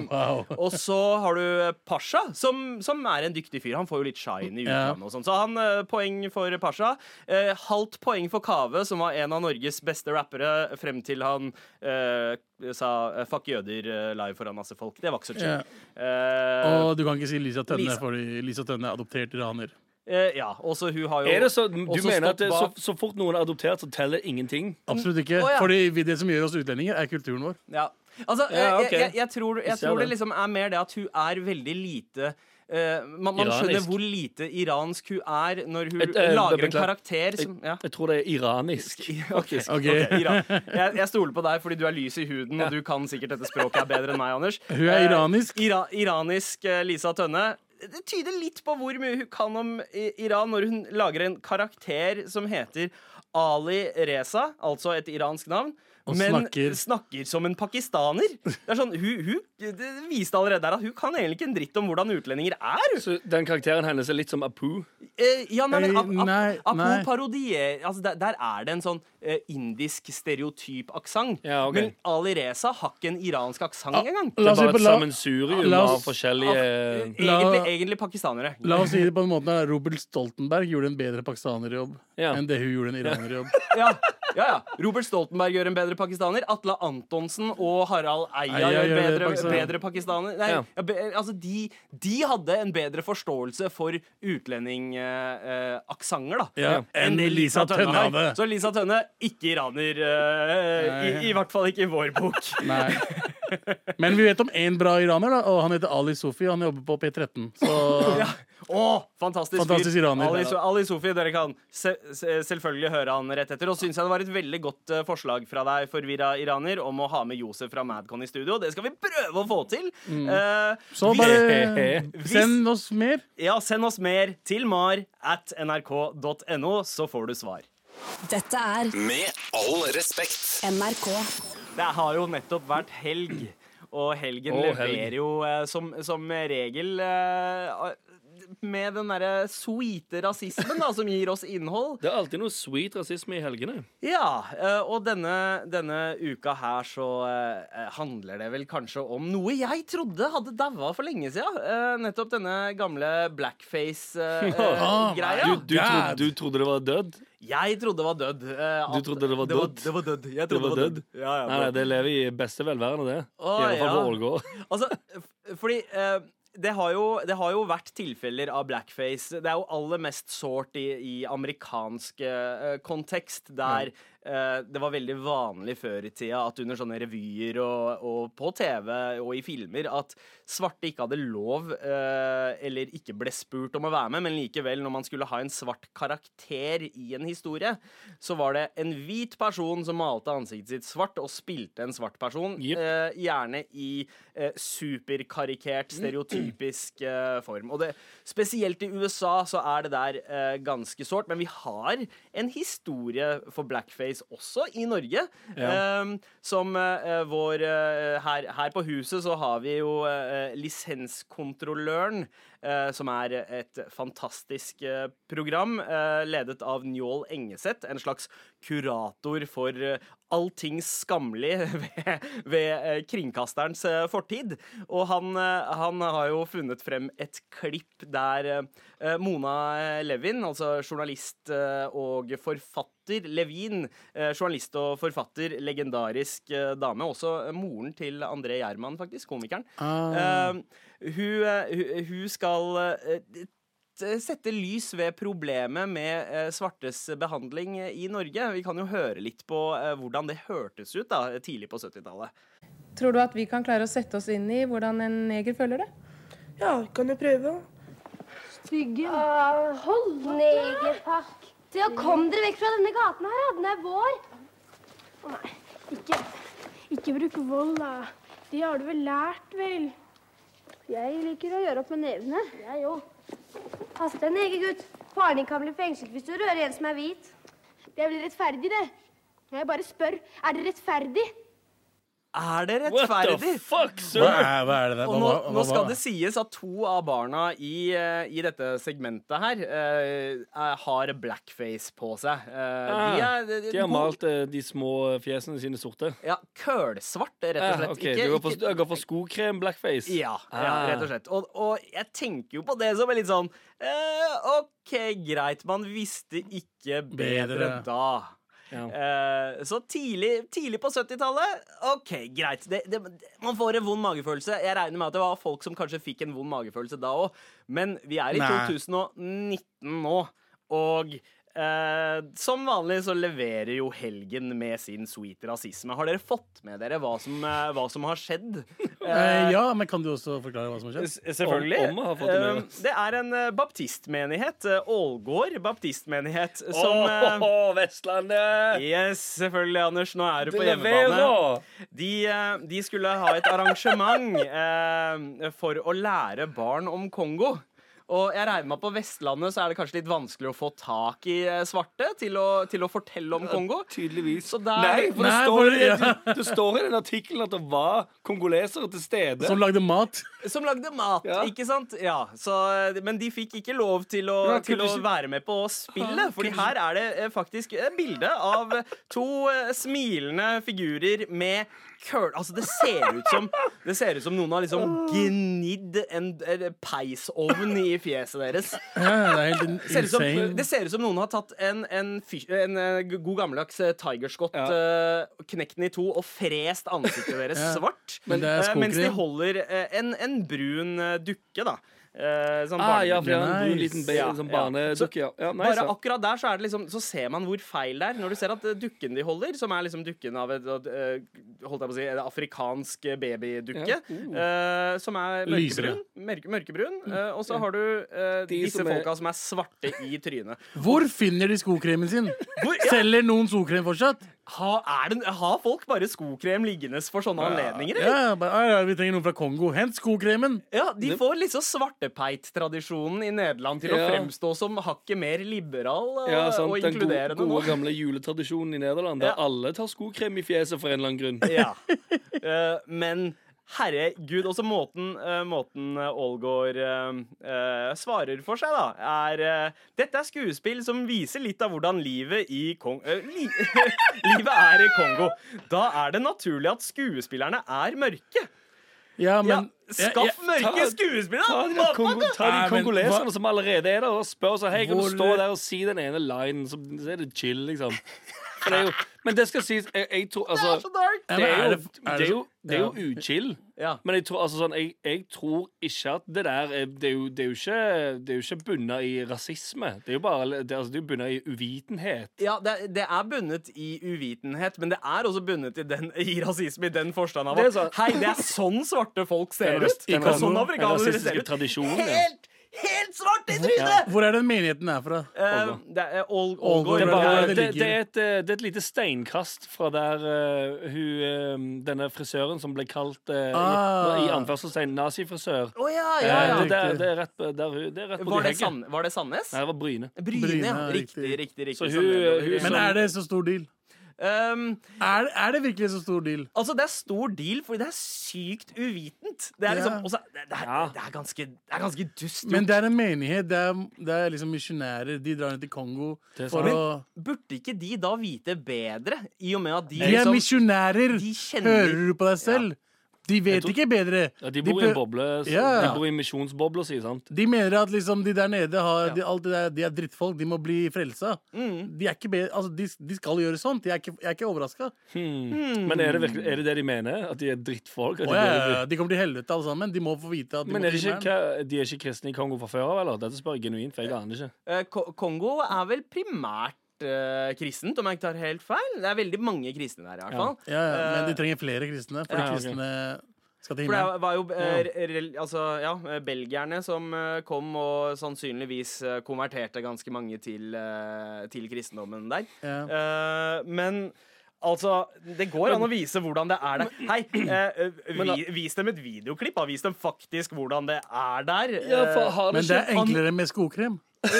Wow. og så har du Pasha, som, som er en dyktig fyr. Han får jo litt shine i utlandet og sånn. Så han eh, poeng for Pasha. Eh, halvt poeng for Kave, som var en av Norges beste rappere frem til han eh, sa 'fuck jøder' live foran masse folk. Det var ikke så chill. Yeah. Eh, Og du kan ikke si Lisa Tønne, Lisa. fordi Lisa Tønne er adoptert iraner. Eh, ja, også hun har jo Er det så, du også mener at det, så, så fort noen er adoptert, så teller ingenting? Absolutt ikke. Oh, ja. Fordi det som gjør oss utlendinger, er kulturen vår. Ja. Altså, Ja, okay. jeg, jeg, jeg tror, jeg tror det det. liksom er mer det at hun er veldig lite eh, man, man skjønner hvor lite iransk hun er når hun Et, eh, lager en karakter som ja. Jeg tror det er iranisk. Faktisk. okay. okay Iran. Jeg, jeg stoler på deg fordi du er lys i huden, og du kan sikkert dette språket er bedre enn meg, Anders. Hun er Eh, iranisk. Ira, iranisk eh, Lisa Tønne. Det tyder litt på hvor mye hun kan om Iran når hun lager en karakter som heter Ali Reza, altså et iransk navn. Og men snakker- snakker som en pakistaner. Det er sånn, hun, hun det viste allerede der at hun kan egentlig ikke en dritt om hvordan utlendinger er. Så den karakteren hennes er litt som Apu? Eh, ja, nei, men Apu, ap, ap, nei, Apo nei. parodier altså der, der er det en sånn eh, indisk stereotyp aksent. Ja, okay. Men Ali Reza har ikke en iransk aksent engang. Det La er bare på- et sammensurium av forskjellige La- Egentlig, egentlig pakistanere. La oss si det på en måte da. Robert Stoltenberg gjorde en bedre pakistanerjobb Ja. enn det hun gjorde en iranerjobb. Ja, ja, ja. Robert Stoltenberg gjør en bedre pakistaner. Atle Antonsen og Harald Eia gjør gjør bedre, pakistaner. bedre pakistaner. Nei, Ja. ja, be, altså de, de hadde en bedre forståelse for utlendingaksenter, da. Ja, enn det Lisa Tønne hadde. Så Lisa Tønne, ikke iraner. eh, i, I hvert fall ikke i vår bok. Nei. Men vi vet om én bra iraner, da, og han heter Ali Sofi. Han jobber på P13. Så Ja. Oh, fantastisk, Fantastisk iraner. Ali, Ali Sofi, dere kan se, se, selvfølgelig høre han rett etter. Og syns jeg det var et veldig godt uh, forslag fra deg, forvirra iraner, om å ha med Josef fra Madcon i studio. Det skal vi prøve å få til. Eh, så hvis- bare Hvis- send oss mer. Ja, send oss mer til mar at nrk.no, så får du svar. Dette er Med all respekt. NRK. Det har jo nettopp vært helg, og helgen Å, helg. leverer jo eh, som, som regel eh, med den derre sweete rasismen da, som gir oss innhold. Det er alltid noe sweet rasisme i helgene. Ja, eh, og denne, denne uka her så eh, handler det vel kanskje om noe jeg trodde hadde daua for lenge siden. Eh, nettopp denne gamle blackface-greia. Du, du, trodde, du trodde det var dødd? Jeg trodde det var dødd. eh, Du trodde det var dødd? det var dødd. Jeg trodde Det var dødd? Ja, ja, Nei, nei, det lever i beste velværende, det. Å, I alle fall på. Ålgård. Altså, fordi eh, det, har jo, det har jo vært tilfeller av blackface. Det er jo aller mest sårt i, i amerikansk eh, kontekst, der eh, det var veldig vanlig før i tida at under sånne revyer og, og på TV og i filmer at svarte ikke hadde lov eh, eller ikke ble spurt om å være med, men likevel, når man skulle ha en svart karakter i en historie, så var det en hvit person som malte ansiktet sitt svart og spilte en svart person. yep. Eh, gjerne i eh, superkarikert, stereotypisk form. Og det, spesielt i USA så er det der ganske sårt, men vi har en historie for blackface også i Norge. Eh, som vår her, her på huset så har vi jo eh, Lisenskontrolløren, eh, som er et fantastisk eh, program eh, ledet av Njål Engeseth, en slags kurator for eh, allting skammelig ved, ved eh, kringkasterens eh, fortid. Og han, han har jo funnet frem et klipp der Mona Levin, altså journalist og forfatter Levin, journalist og forfatter, legendarisk dame, også moren til André Gjerman, faktisk, komikeren. Ah. Hun, hun- skal sette lys ved problemet med eh, svartes behandling eh, i Norge. Vi kan jo høre litt på eh, hvordan det hørtes ut da, tidlig på 70-tallet. Tror du at vi kan klare å sette oss inn i hvordan en neger føler det? Ja, kan jo prøve. Uh, hold negerpakk. Ja, kom dere vekk fra denne gaten her, da. Den er vår. Å nei, ikke, ikke bruk vold, da. Det har du vel lært, vel? Jeg liker å gjøre opp med nevene. Jeg òg. Pass deg, negergutt. Faren din kan bli fengslet hvis du rører en som er hvit. Det er vel rettferdig, det. Jeg bare spør, er det rettferdig? Er det rettferdig? What the fuck, fuck, Hva sir? er, hva er det der? Og nå, nå skal det sies at to av barna i, eh, i dette segmentet her eh, er- har blackface på seg. Uh, Ah, de er, de, De har malt de små fjesene sine sorte. Ja, kølsvart, rett og Ah, slett. ok, Du går for, ikke- du går for skokrem blackface? Ja, ja, Ah. rett og slett. Og, og jeg tenker jo på det som er litt sånn eh, OK, greit, man visste ikke bedre, Bedre. da. Ja. Eh, så tidlig, tidlig på 70-tallet, OK, greit. Det, det, man får en vond magefølelse. Jeg regner med at det var folk som kanskje fikk en vond magefølelse da òg, men vi er i Nei. 2019 nå, og eh, som vanlig så leverer jo helgen med sin sweet rasisme. Har dere fått med dere hva som, eh, hva som har skjedd? Eh, ja, men kan du også forklare hva som har skjedd? S- Selvfølgelig. Om- om har fått det med. Eh, det er en eh, baptistmenighet, eh, Ålgård baptistmenighet, som eh, Åh, Vestlandet! Yes, selvfølgelig, Anders. Nå er du på hjemmebane. De, eh, de skulle ha et arrangement eh, for å lære barn om Kongo. Og jeg regner med at på Vestlandet så er det kanskje litt vanskelig å få tak i eh, svarte til å, til å fortelle om Kongo. Tydeligvis. Så der- Nei, for det, Nei, står, for- i- ja. det, det står i den artikkelen at det var kongolesere til stede. Som lagde mat? Som lagde mat, Ja. ikke sant? Ja, så, men de fikk ikke lov til å, Ja, til å ikke- være med på spillet. Fordi her er det eh, faktisk et bilde av to eh, smilende figurer med køl... Altså, det ser ut som Det ser ut som noen har liksom gnidd en, en peisovn i fjeset deres. Ja, det er helt in- Ser ut som, det ser ut som noen har tatt en, en, en eh, god gammeldags eh, tigerskott, Ja. uh, knekt den i to og frest ansiktet deres Ja. svart. Men det mens de holder en, en brun dukke, da. Eh, sånn Ah, ja, for det er en liten Ja, sånn barnedukke. Ja. Ja, nice, Bare akkurat der så, er det liksom, så ser man hvor feil det er. Når du ser at eh, dukken de holder, som er liksom dukken av et, eh, holdt jeg på å si, et afrikansk babydukke, Ja. Eh, som er mørkebrun, mørke, mørkebrun uh, og så har du eh, disse som er- folka som er svarte i trynet. Hvor finner de skokremen sin? Hvor, ja, Selger noen skokrem fortsatt? Ha, det, har folk bare skokrem liggende for sånne anledninger, eller? Ja, bare, «Ah, ja, vi trenger noen fra Kongo. Hent skokremen! Ja, De får liksom svartepeit-tradisjonen i Nederland til å fremstå som hakket mer liberal Ja, sant, og Den gode, gode gamle juletradisjonen i Nederland, der alle tar skokrem i fjeset for en eller annen grunn. Ja. uh, men herregud, også måten, uh, måten eh, Ålgård uh, uh, svarer for seg, da, er eh, Dette er skuespill som viser litt av hvordan livet i Kong... eh, li livet er i Kongo. Da er det naturlig at skuespillerne er mørke. Ja, Ja, skaff ja, mørke skuespillere! Ta de, der kongo, ta de kongoleserne som allerede er der, og spør sånn Hei, kan du stå der og si den ene linen, så, så er det chill, liksom. For det er jo, men det skal sies jeg, jeg tror Altså, det er jo, er det- er det det er jo, det er jo uchill. Ja. Men jeg tror, altså, sånn, jeg, jeg tror ikke at det der er, det, er jo, det, er jo ikke, det er jo ikke bunna i rasisme. Det er jo bare det, er- altså, det er jo bunna i uvitenhet. Ja, det, det er bundet i uvitenhet, men det er også bundet i, den, i rasisme i den forstand av er at sånn- Hei, det er sånn svarte folk ser ut! Ikke sånn afrikanere ser ut. Helt, helt svart i trynet! Hvor er den menigheten er fra? Eh, det er. Det er, det det, det, er et, eh, det er et lite steinkast fra der uh, hun, denne frisøren som ble kalt uh, Ah. i, i anførselstegn nazifrisør. oh, ja, ja, ja. det, det, det er rett, der, det er rett på Var det, hegget. Var det Sandnes? Nei, det var Bryne. Bryne, Bryne, ja. Riktig, riktig. riktig. riktig. Så Sånn hun- hun Men er det så stor deal? Um, Er, er det virkelig så stor deal? altså, det er stor deal, fordi det er sykt uvitent. Det er liksom Ja. også, det, det, er, Ja. det, er ganske, ganske dust Men det er en menighet. Det er, det er liksom misjonærer. De drar ned til Kongo for å Burde ikke de da vite bedre, i og med at de De er liksom misjonærer! Hører du på deg selv? De vet tror- ikke bedre. Ja, de bor i en boble. så- Ja. De bor i misjonsbobla si, sant? De mener at liksom de der nede har, Ja. de, alt det der, de er drittfolk. De må bli frelsa. Mm. De er ikke bedre, altså de, de skal gjøre sånt. Jeg er ikke, jeg er ikke overraska. Hmm. Men er det, virkelig, er det det de mener? At de er drittfolk? At de ja, De kommer til helvete alle sammen. De må få vite at de Men er det ikke, hva, de er ikke kristne i Kongo fra før av, eller? Dette spør jeg genuint, for jeg aner ikke. Eh, Kongo er vel primært eh, kristent, om jeg ikke tar helt feil. Det er veldig mange kristne der, i hvert Ja. fall. Ja, ja, men Eh, de trenger flere kristne. For ja, de kristne skal til For det var jo uh, rel- altså, ja, eh, belgierne som eh, kom og sannsynligvis eh, konverterte ganske mange til, eh, til kristendommen der. Ja. Eh, men altså Det går an å vise hvordan det er der. Hei, eh, eh, Men vi, vis dem et videoklipp. da. Vis dem faktisk hvordan det er der. Ja, for Eh, har Men det er enklere med skokrem.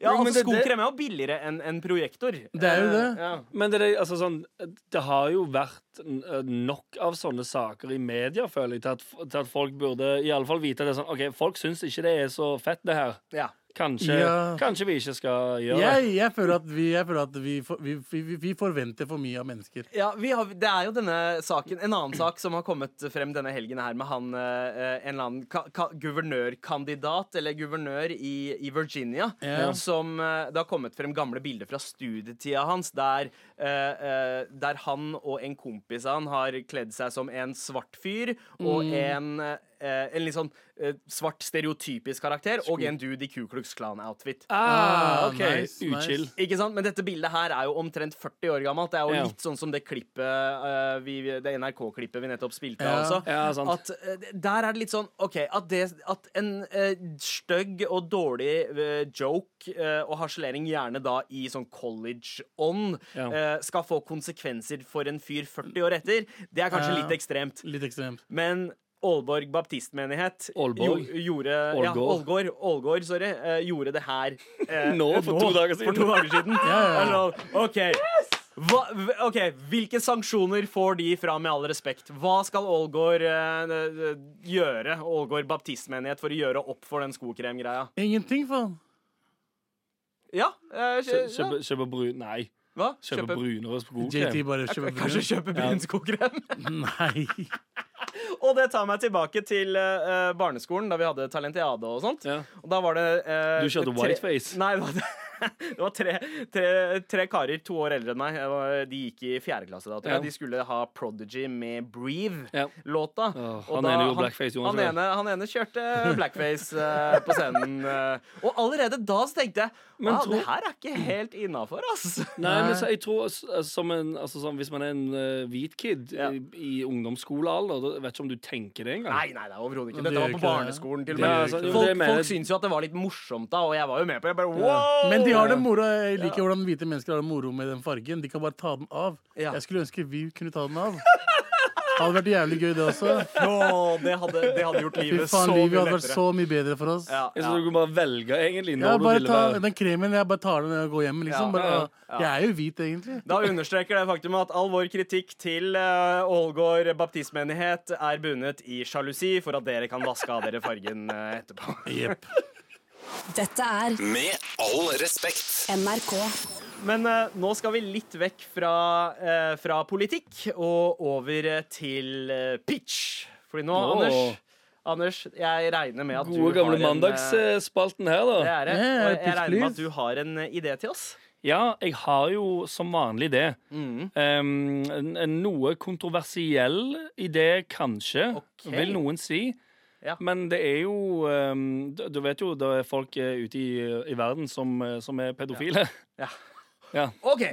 ja, Jo, altså, Skokrem er jo billigere enn en projektor. Det er jo det. Eh, ja. Men det, er, altså, sånn, det har jo vært eh, nok av sånne saker i media, føler jeg, til at, til at folk burde i alle fall vite det sånn OK, folk syns ikke det er så fett, det her. Ja. Kanskje, Ja. kanskje vi ikke skal gjøre det. Jeg, jeg føler at, vi, jeg føler at vi, for, vi, vi, vi forventer for mye av mennesker. Ja, vi har, Det er jo denne saken En annen sak som har kommet frem denne helgen her med han eh, en eller annen ka ka guvernørkandidat, eller guvernør i, i Virginia, Ja. som eh, Det har kommet frem gamle bilder fra studietida hans der, eh, eh, der han og en kompis av han har kledd seg som en svart fyr og en eh, en litt sånn eh, svart stereotypisk karakter og en dude i Ku Klux Klan-outfit. Ah, OK. nice, Uchill. nice. Ikke sant? Men dette bildet her er jo omtrent 40 år gammelt. Det er jo Ja. litt sånn som det klippet eh, vi, Det NRK-klippet vi nettopp spilte. Ja. også. Ja, sant. At eh, Der er det litt sånn OK, at, det, at en uh, stygg og dårlig uh, joke uh, og harselering, gjerne da i sånn college-ånd, Ja. eh, skal få konsekvenser for en fyr 40 år etter, det er kanskje Ja. litt ekstremt. Litt ekstremt. Men Aalborg baptistmenighet Aalborg? gjo- gjorde ja, Ålgård. Ålgård, Ålgård, sorry, uh, gjorde det her uh, Nå, for to dager siden. For to dager siden. ja, ja. Eller, OK. Hva, ok, Hvilke sanksjoner får de fra Med all respekt? Hva skal Ålgård eh, eh, gjøre, Ålgård baptistmenighet, for å gjøre opp for den skokremgreia? Ingenting, faen. Ja, eh, Kjø- ja. Kjøpe, brun... Nei. Hva? Kjøpe Kjøpe, brunere JT skokrem. bare kjøper kanskje kjøpe brun skokrem? Nei. Og det tar meg tilbake til uh, barneskolen, da vi hadde talentiade og sånt. Ja. Og da var det uh, Du kjørte whiteface? Nei, det var, det var tre, tre, tre karer, to år eldre enn meg. De gikk i fjerde klasse da. Ja. De skulle ha Prodigy med Breathe-låta. Ja. Og han ene gjorde blackface, Jonas Han ene, han ene kjørte blackface uh, på scenen. Uh, og allerede da så tenkte jeg Men ah, tro- det her er ikke helt innafor, ass. Nei, men så, jeg tror altså, som en, altså, som, Hvis man er en uh, hvit kid Ja. i, i ungdomsskolealder, da vet ikke om du tenker det engang. Nei, nei, nei, overhodet ikke. Dette det var på det. barneskolen. til og med. ikke folk, det folk syntes jo at det var litt morsomt da, og jeg var jo med på det. Jeg bare, wow! Men de har det moro. Jeg liker hvordan hvite mennesker har det moro med den fargen. De kan bare ta den av. Ja. Jeg skulle ønske vi kunne ta den av. Det Hadde vært jævlig gøy, det også. Åh, det, hadde, det hadde gjort livet faen, så livet mye hadde vært så mye bedre for oss. Ja, Jeg ja. tror du kunne bare velge egentlig Ja, du bare ville ta den kremen. Jeg bare tar den og går hjem, liksom. Ja, Bare, ja, ja. Jeg er jo hvit, egentlig. Da understreker det faktum at all vår kritikk til uh, Ålgård baptistmenighet er bundet i sjalusi for at dere kan vaske av dere fargen uh, etterpå. Jepp. Dette er Med all respekt. NRK. Men eh, nå skal vi litt vekk fra, eh, fra politikk og over eh, til eh, pitch. Fordi nå, Åh. Anders, Anders, jeg regner med at du Gode, gamle har en, eh, mandagsspalten her, da. Det er det. Ja, Og jeg pitch, regner med at du har en eh, idé til oss. Ja, jeg har jo som vanlig det. Mm. Um, en, en noe kontroversiell idé, kanskje, Ok. vil noen si. Ja. Men det er jo um, du, vet jo det er folk eh, ute i, i verden som, eh, som er pedofile. Ja. Ja. OK.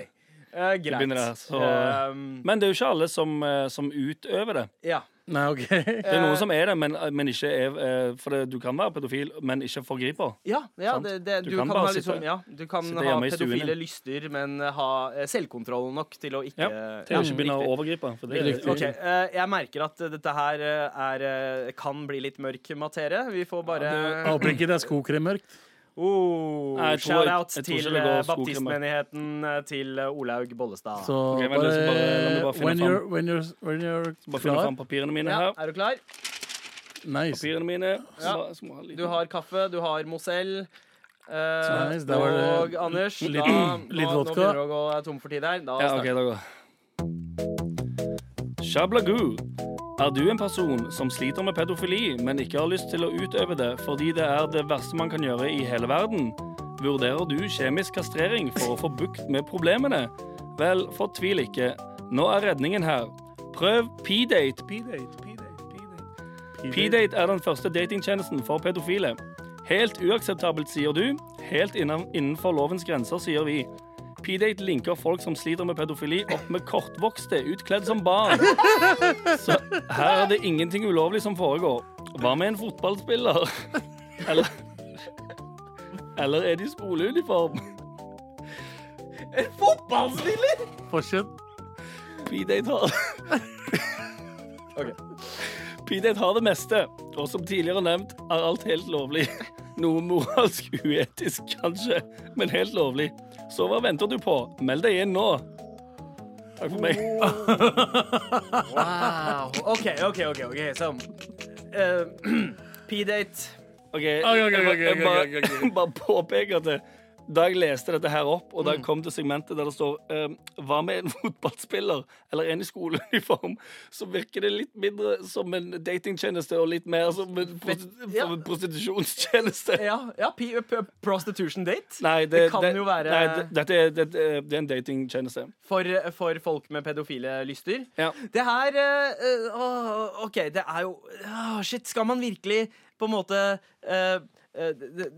Uh, greit. Det, Um, Men det er jo ikke alle som, som utøver det. ja. Nei, OK. Det er Eh, noen som er det, men, men ikke er eh, For det, du kan være pedofil, men ikke forgriper. Ja, ja det, det, Du du, kan kan, bare ha liksom, ja, du kan sitte ha hjemme i stuen pedofile lyster, men ha eh, selvkontroll nok til å ikke Ja, Til å ikke begynne å overgripe. For det, Riktig. Ok, eh, Jeg merker at dette her eh, er, eh, kan bli litt mørk materie. Vi får bare håper ikke det er skokremmørkt. Oh, Nei, Shout-out til eh, baptistmenigheten eh, til eh, Olaug Bollestad. Så Ok, vent bare- bare bare when you're, when you're, when you're Bare finne fram papirene mine ja, her. er du klar? Nice. Papirene mine. Ja. bare- så ha Du har kaffe, du har Mozell. eh, Nice, og det Anders, litt- da, litt nå, nå begynner du å gå tom for tid her. Da Ja, okay, ok, da går Shablagu. Er du en person som sliter med pedofili, men ikke har lyst til å utøve det fordi det er det verste man kan gjøre i hele verden? Vurderer du kjemisk kastrering for å få bukt med problemene? Vel, fortvil ikke. Nå er redningen her. Prøv P-date. P-date, er den første datingtjenesten for pedofile. Helt uakseptabelt, sier du. Helt innenfor lovens grenser, sier vi. P-date linker folk som sliter med pedofili, opp med kortvokste, utkledd som barn. Så her er det ingenting ulovlig som foregår. Hva med en fotballspiller? Eller Eller er de i skoleuniform? Fotballspiller! Fortsett. P-date har P-date har det meste, og som tidligere nevnt er alt helt lovlig. Noe moralsk uetisk, kanskje, men helt lovlig. Så hva venter du på? Meld deg inn nå. Takk for meg. Wow. OK, OK, OK. ok Så eh, P-date. OK, ok, ok, jeg jeg ok, ok. jeg bare påpeker at det, da jeg leste dette her opp, og da Mm. jeg kom til segmentet der det står eh, Hva med en fotballspiller eller en i skoleuniform, så virker det litt mindre som en datingtjeneste og litt mer som en, prosti Ja. en prostitusjonstjeneste. Ja, ja prostitution date. Nei, det, Det kan jo være- Nei, det, dette er, det, det er en datingtjeneste. For, for folk med pedofile lyster. Ja. Det her eh, OK, det er jo åh, Shit, skal man virkelig på en måte det- det-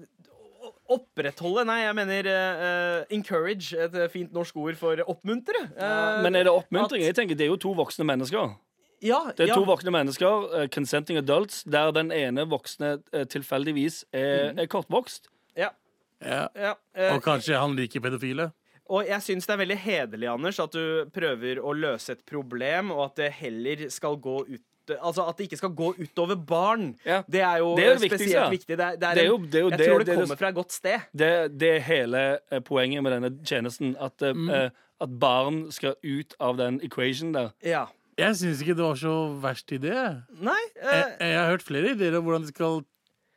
Opprettholde Nei, jeg mener eh, encourage. Et fint norsk ord for oppmuntre. Eh, Men er det oppmuntring? at- Jeg tenker Det er jo to voksne mennesker. Ja, Det er ja. to voksne mennesker, uh, consenting adults, der den ene voksne tilfeldigvis er, er kortvokst. ja, Ja. ja, Og kanskje han liker pedofile. Og jeg syns det er veldig hederlig, Anders, at du prøver å løse et problem, og at det heller skal gå ut Altså at det ikke skal gå utover barn. Ja. Det er jo Det er det spesielt viktig. Det er, det er Det er jo- en, det er jo jeg det- tror det, det er det- kommer fra et godt sted. Det, det er hele eh, poenget med denne tjenesten. At, eh, Mm. uh, at barn skal ut av den equation der. Ja. Jeg syns ikke det var så verst idé. Nei Jeg, eh, jeg har hørt flere ideer om hvordan de skal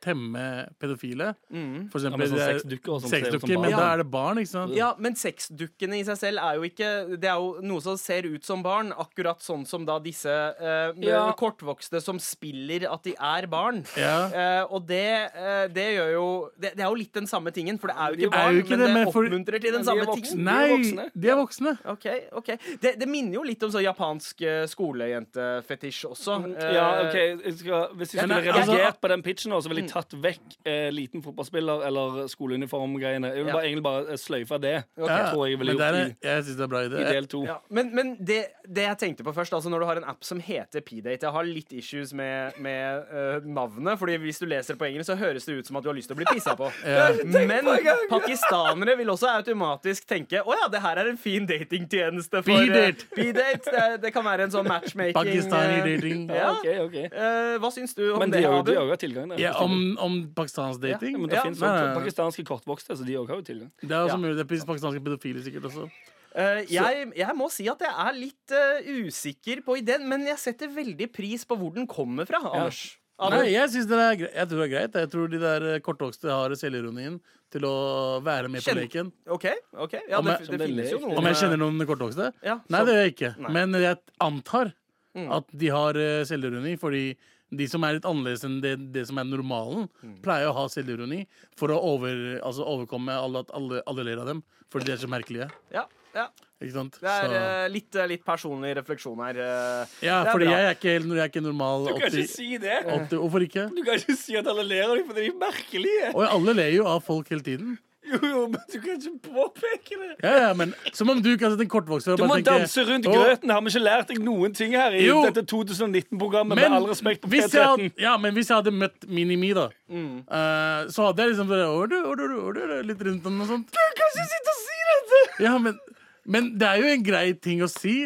temme pedofile. mm. For eksempel ja, sånn er sexdukker sexdukker, men Ja. da er det barn, ikke sant? Ja, men sexdukkene i seg selv er jo ikke Det er jo noe som ser ut som barn, akkurat sånn som da disse uh, Ja. kortvokste som spiller at de er barn. Ja. Eh, og det, uh, det gjør jo det, det er jo litt den samme tingen, for det er jo ikke barn, jo ikke men det, det, for- oppmuntrer til den Men de er samme voksne. tingen. Nei, de er voksne. OK. ok Det, det minner jo litt om så japansk skolejentefetisj også. Ja, ok jeg skal, Hvis vi Men, skulle altså- redigert på den pitchen, så ville jeg. Tatt vekk eh, liten fotballspiller eller skoleuniform-greiene. Jeg vil Ja. bare, egentlig bare eh, sløyfe det. Okay. Ja, tror jeg ville men det gjort er, jeg synes det er bra idé. I del to. Ja, men men det, det jeg tenkte på først, altså når du har en app som heter P-Date Jeg har litt issues med, med uh, navnet, Fordi hvis du leser på engelsk, så høres det ut som at du har lyst til å bli pissa på. Ja. Men pakistanere vil også automatisk tenke Å ja, det her er en fin datingtjeneste for eh, P-date. P-date. Det, det kan være en sånn matchmaking. Pakistani dating. Ja. okay, okay. Eh, hva syns du om Men de det, har jo de har jo tilgang der. Ja, om, om pakistansk Ja, dating? men det Ja. finnes Nei, også nei, nei. pakistanske kortvokste, så de òg har jo tilgang. Det er også Ja. mulig. Det finnes pakistanske pedofile sikkert også. Uh, jeg, jeg må si at jeg er litt uh, usikker på ideen, men jeg setter veldig pris på hvor den kommer fra. Anders. Ja. Nei, jeg synes det er. Jeg tror det er greit. Jeg tror de der eh, kortvokste har selvironien til å være med på leken. OK. ok Ja, Om det, jeg- det finnes jo noen Om jeg kjenner noen kortvokste? ja, Nei, så- det gjør jeg ikke. Nei. Men jeg antar Mm. at de har eh, selvironi, fordi de som er litt annerledes enn det, det som er normalen, Mm. pleier å ha selvironi for å over, altså overkomme alle, at alle, alle ler av dem. Fordi de er så merkelige. Ja, ja. Det er Så- eh, litt, eh, litt personlig refleksjon her. eh. ja, for jeg jeg er ikke normal Du kan 80, ikke si det! 80 Hvorfor ikke? Du kan ikke si at alle ler av dem fordi de er merkelige. Og alle ler jo av folk hele tiden. Jo, jo, men du kan ikke påpeke det. Ja, ja, men Som om du kan sette en kortvokst Du må tenke danse rundt «Å, grøten. Har vi ikke lært deg noen ting her i Jo. dette 2019-programmet? Med all respekt på P13. hadde, ja, men hvis jeg hadde møtt Minimi, da, Mm. uh, så hadde jeg liksom bare ordu, ordu, ordu, du, litt rundt den og sånt. Du kan ikke sitte og si dette! Ja, men, men det er jo en grei ting å si.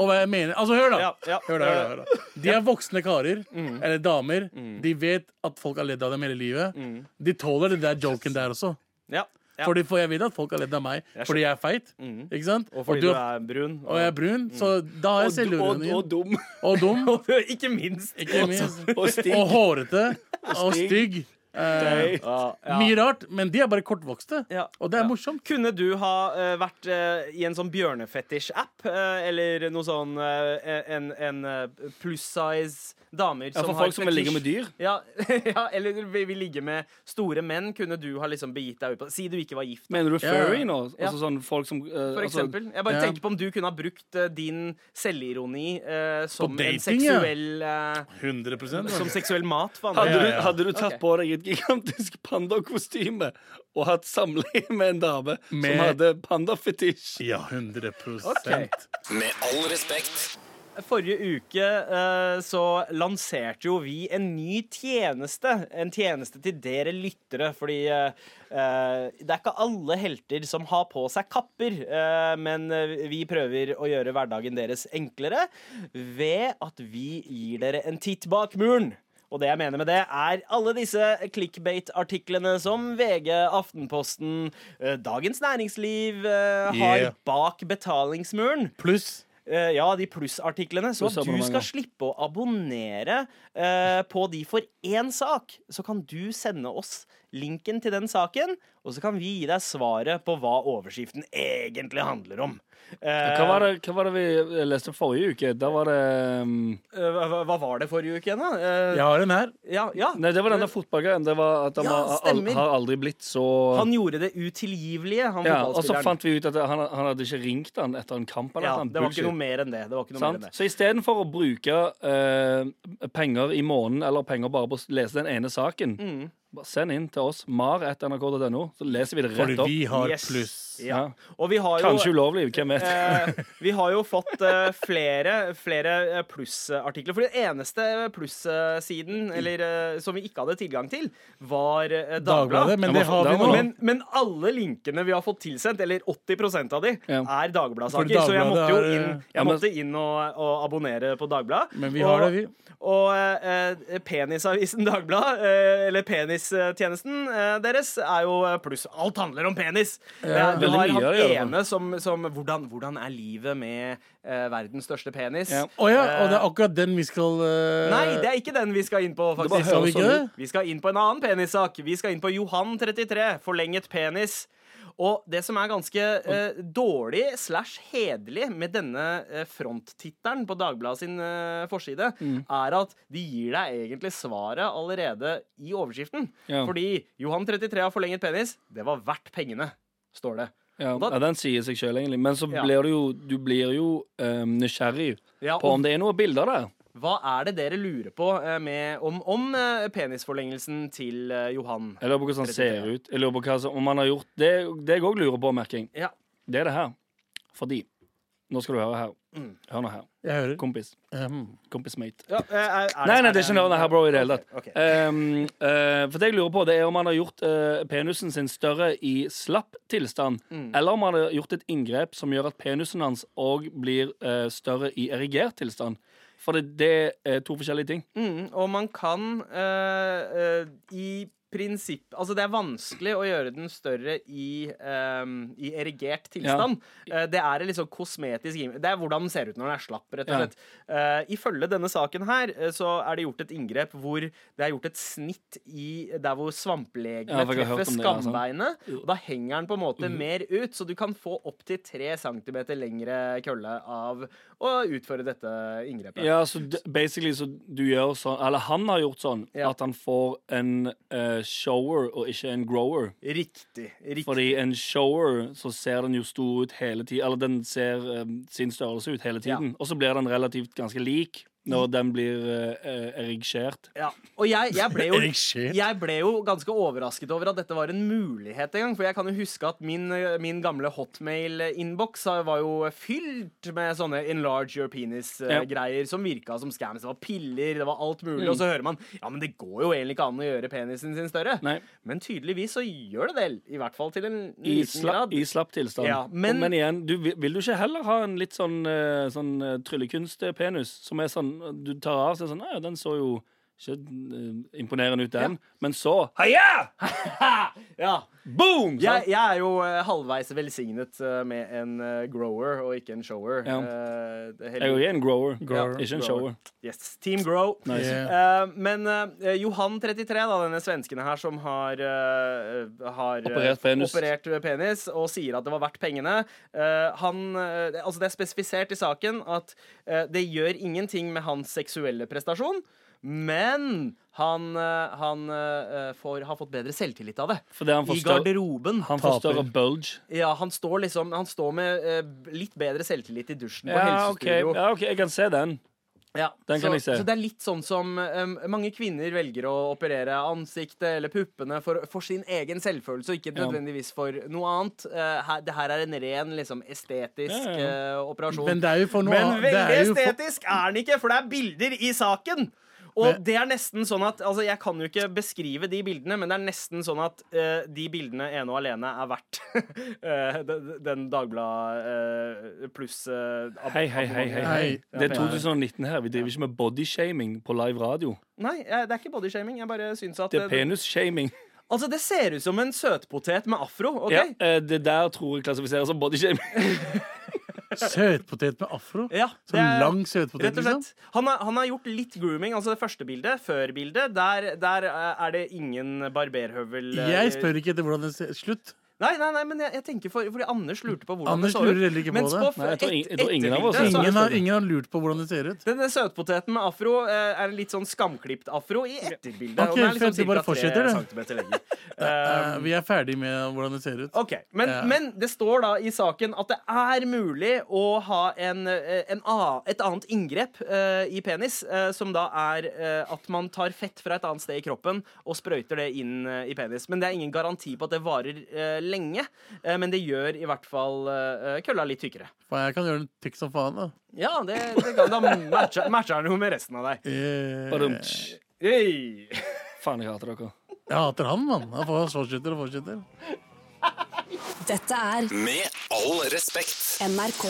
Og hva jeg mener Altså, hør, da. Ja, ja. Hør da, hør da. De er voksne karer, Mm. eller damer. De vet at folk har ledd av dem hele livet. Mm. De tåler det der joken der også. Ja, ja. Fordi for jeg vet at folk har ledd av meg Jeg fordi jeg er feit. Mm. Ikke sant? Og fordi du du er- brun. og jeg er brun, så da har jeg Og, selvironi. og dum. Og dum. Ikke minst. Ikke minst. Og. Og hårete. Og stygg. Eh, Ja, ja. Mye rart, men de er bare kortvokste. Ja. Og det er Ja. morsomt. Kunne du ha uh, vært uh, i en sånn bjørnefetisj-app? eller noe sånn eh, En, en eh, pluss size damer Ja, for har folk som vil ligge med dyr. Ja, ja, eller vil, vil ligge med store menn. Kunne du ha liksom begitt deg ut på Si du ikke var gift. Mener du Ja. furry nå? Ja. Altså sånn folk som For altså, eksempel. Jeg bare ja. tenker på om du kunne ha brukt din selvironi som dating, en seksuell eh, 100 Som seksuell mat for andre. hadde, du, hadde du tatt okay. på deg et gigantisk pandakostyme og hatt samleie med en dame Med- som hadde pandafetisj? Ja, 100 okay. Med all respekt. Forrige uke eh, så lanserte jo vi en ny tjeneste. En tjeneste til dere lyttere, fordi eh, det er ikke alle helter som har på seg kapper. eh, men eh, vi prøver å gjøre hverdagen deres enklere ved at vi gir dere en titt bak muren. Og det jeg mener med det, er alle disse clickbait-artiklene som VG, Aftenposten, eh, Dagens Næringsliv eh, har Yeah. bak betalingsmuren. Pluss eh, ja, de plussartiklene. Så du skal slippe å abonnere på de for én sak, så kan du sende oss linken til den saken, og så kan vi gi deg svaret på hva overskriften egentlig handler om. Eh, Hva var, det, hva var det vi leste forrige uke? Da var det um, eh, hva, hva- var det forrige uke igjen, da? Uh... Jeg har en her. ja, ja. Nei, det var den der fotballgreien. Det var at han Ja, al, har aldri blitt så Han gjorde det utilgivelige, han ja, Og så fant vi ut at han, han hadde ikke ringt han etter en kamp. Eller ja, noe det var ikke noe mer enn det. det, var ikke noe mer enn det. Så istedenfor å bruke uh, penger i måneden eller penger bare på å lese den ene saken, Mm. Bare send inn til oss mar.nrk.no, så leser vi det rett opp. Fordi vi har Yes. pluss. Ja. Og vi har jo Kanskje ulovlig, hvem vet. Eh, vi har jo fått eh, flere, flere eh, plussartikler. For den eneste plussiden eller, eh, som vi ikke hadde tilgang til, var eh, Dagbladet. Dagbladet. Men det men har vi nå. Men, men alle linkene vi har fått tilsendt, eller 80 av de, Ja. er Dagbladet-saker. For Så jeg måtte jo inn, eh, jeg måtte inn og, og abonnere på Dagbladet. Men vi Og- har det, vi. Og eh, eh, penisavisen Dagblad, eh, eller penistjenesten eh, deres, er jo eh, pluss. Alt handler om penis. Ja, Eh, du har mye han ene som, som hvordan, hvordan er livet med uh, verdens største penis? Ja. Oh, ja, og det er akkurat den vi skal uh... Nei, det er ikke den vi skal inn på, faktisk. Skal vi? Vi skal inn på en annen penissak. Vi skal inn på Johan 33, forlenget penis. Og det som er ganske eh, dårlig slash hederlig med denne eh, fronttittelen på Dagbladet sin eh, forside, Mm. er at de gir deg egentlig svaret allerede i overskriften. Ja. Fordi Johan 33 har forlenget penis. Det var verdt pengene, står det. Ja, da- ja, den sier seg sjøl, egentlig. Men så Ja. blir du jo, du blir jo um, nysgjerrig på om det er noen bilder der. Hva er det dere lurer på eh, med, om, om eh, penisforlengelsen til eh, Johan? Jeg lurer på hvordan han ser ut. Jeg lurer på hva som, om han har gjort Det, det jeg òg lurer på, merking. Ja. Det er det her. Fordi Nå skal du høre her. Mm. Hør nå her. Jeg hører. Kompis. Um, Kompis mate. Ja, er, Nei, nei, det er ikke noe her, bro, i det hele tatt. Okay. ok. Um, uh, for det jeg lurer på, det er om han har gjort uh, penisen sin større i slapp tilstand, Mm. eller om han har gjort et inngrep som gjør at penisen hans òg blir uh, større i erigert tilstand. For det, det er to forskjellige ting. Mm, og man kan uh, uh, i prinsipp Altså, det er vanskelig å gjøre den større i, um, i erigert tilstand. Eh, det er sånn kosmetisk Det er hvordan den ser ut når den er slapp, rett og Ja. slett. Eh, ifølge denne saken her, så er det gjort et inngrep hvor det er gjort et snitt i der hvor svamplegene Ja, treffer det, skambeinet. Og da henger den på en måte mer ut, så du kan få opptil tre centimeter lengre kølle av å utføre dette inngrepet. Ja, så basically så du gjør sånn Eller han har gjort sånn Ja. at han får en uh, shower og ikke en grower. Riktig. riktig. Fordi en shower så ser den jo stor ut hele tiden Eller den ser eh, sin størrelse ut hele tiden. Og så blir den relativt ganske lik når den blir uh, erigert. Ja. Og jeg, jeg, ble jo, jeg ble jo ganske overrasket over at dette var en mulighet en gang. For jeg kan jo huske at min, eh, min gamle hotmail-innboks var jo fylt med sånne enlarge your penis-greier som virka som scams. Det var piller, det var alt mulig. Og så hører man ja, men det går jo egentlig ikke an å gjøre penisen sin større. Nei, Men tydeligvis så gjør det vel. I hvert fall til en liten grad. i slapp tilstand. Ja, men- men, igjen, du, vil du ikke heller ha en litt sånn, eh, sånn eh, tryllekunstpenis som er sånn Du tar av seg sånn Nei, den så jo ikke uh, imponerende ut, den. Men så Heia! Ja. Boom! Jeg, jeg er jo uh, halvveis velsignet uh, med en grower og ikke en shower. Ja. Det Jeg er jo en grower, Grower. ikke en Grower. shower. Yes, Team Grow. Nice. Yeah. Men eh, Johan 33, da, denne svensken her som har, har Operert penis. operert penis og sier at det var verdt pengene han, altså Det er spesifisert i saken at det gjør ingenting med hans seksuelle prestasjon. Men han, eh, han eh, får, har fått bedre selvtillit av det. Fordi han får I garderoben. Han får større bulge. Ja, han står liksom Han står med eh, litt bedre selvtillit i dusjen på Ja helsestudio. ja, ok, jeg kan se den. Ja, Den så, kan jeg se. Så det er litt sånn som um, mange kvinner velger å operere ansiktet eller puppene for, for sin egen selvfølelse, og ikke nødvendigvis for noe annet. Uh, her, det her er en ren liksom, estetisk Ja, ja, eh, operasjon. Men det er jo for noe Men veldig er for- estetisk er den ikke, for det er bilder i saken. Og Men- det er nesten sånn at Altså, jeg kan jo ikke beskrive de bildene, men det er nesten sånn at uh, de bildene ene og alene er verdt uh, den, den Dagblad uh, pluss eh, Hei, hei, hei, hei, hei. Det er 2019 her. Vi driver ikke med bodyshaming på live radio. Nei, eh, det er ikke bodyshaming. Jeg bare syns at Det er penisshaming. Altså, det ser ut som en søtpotet med afro. ok? Ja, eh, det der tror jeg klassifiseres som bodyshaming. Søtpotet med afro? Ja, Sånn er- lang søtpotet, Rett og liksom? slett. Han har, han har gjort litt grooming. Altså det første bildet, før-bildet, der, der eh, er det ingen barberhøvel. eh, Jeg spør ikke etter hvordan det ser Slutt. Nei, nei, nei, men jeg, jeg tenker for, fordi Anders lurte på hvordan Anders det så ut. lurer ikke på Mens det. Nei, jeg tror ing- jeg tror ingen av oss- etterbildet Ingen har, ingen har lurt på hvordan det ser ut. Denne søtpoteten med afro eh, er en litt sånn skamklipt afro i etterbildet. Ok, og den er liksom fett, bare fortsetter, det. Eh, Um, vi er ferdig med hvordan det ser ut. OK. Men, Ja. men det står da i saken at det er mulig å ha en, en a, et annet inngrep uh, i penis, uh, som da er uh, at man tar fett fra et annet sted i kroppen og sprøyter det inn i penis. Men det er ingen garanti på at det varer eh, lenge. Eh, men det gjør i hvert fall eh, kølla litt tykkere. For jeg kan gjøre den tykk som faen, da. Ja, det, det kan, da matcher, matcher den jo med resten av deg. Yeah. Hey. Faen, jeg hater dere. jeg hater han, mann. Han får- fortsetter og fortsetter. Dette er Med all respekt. NRK.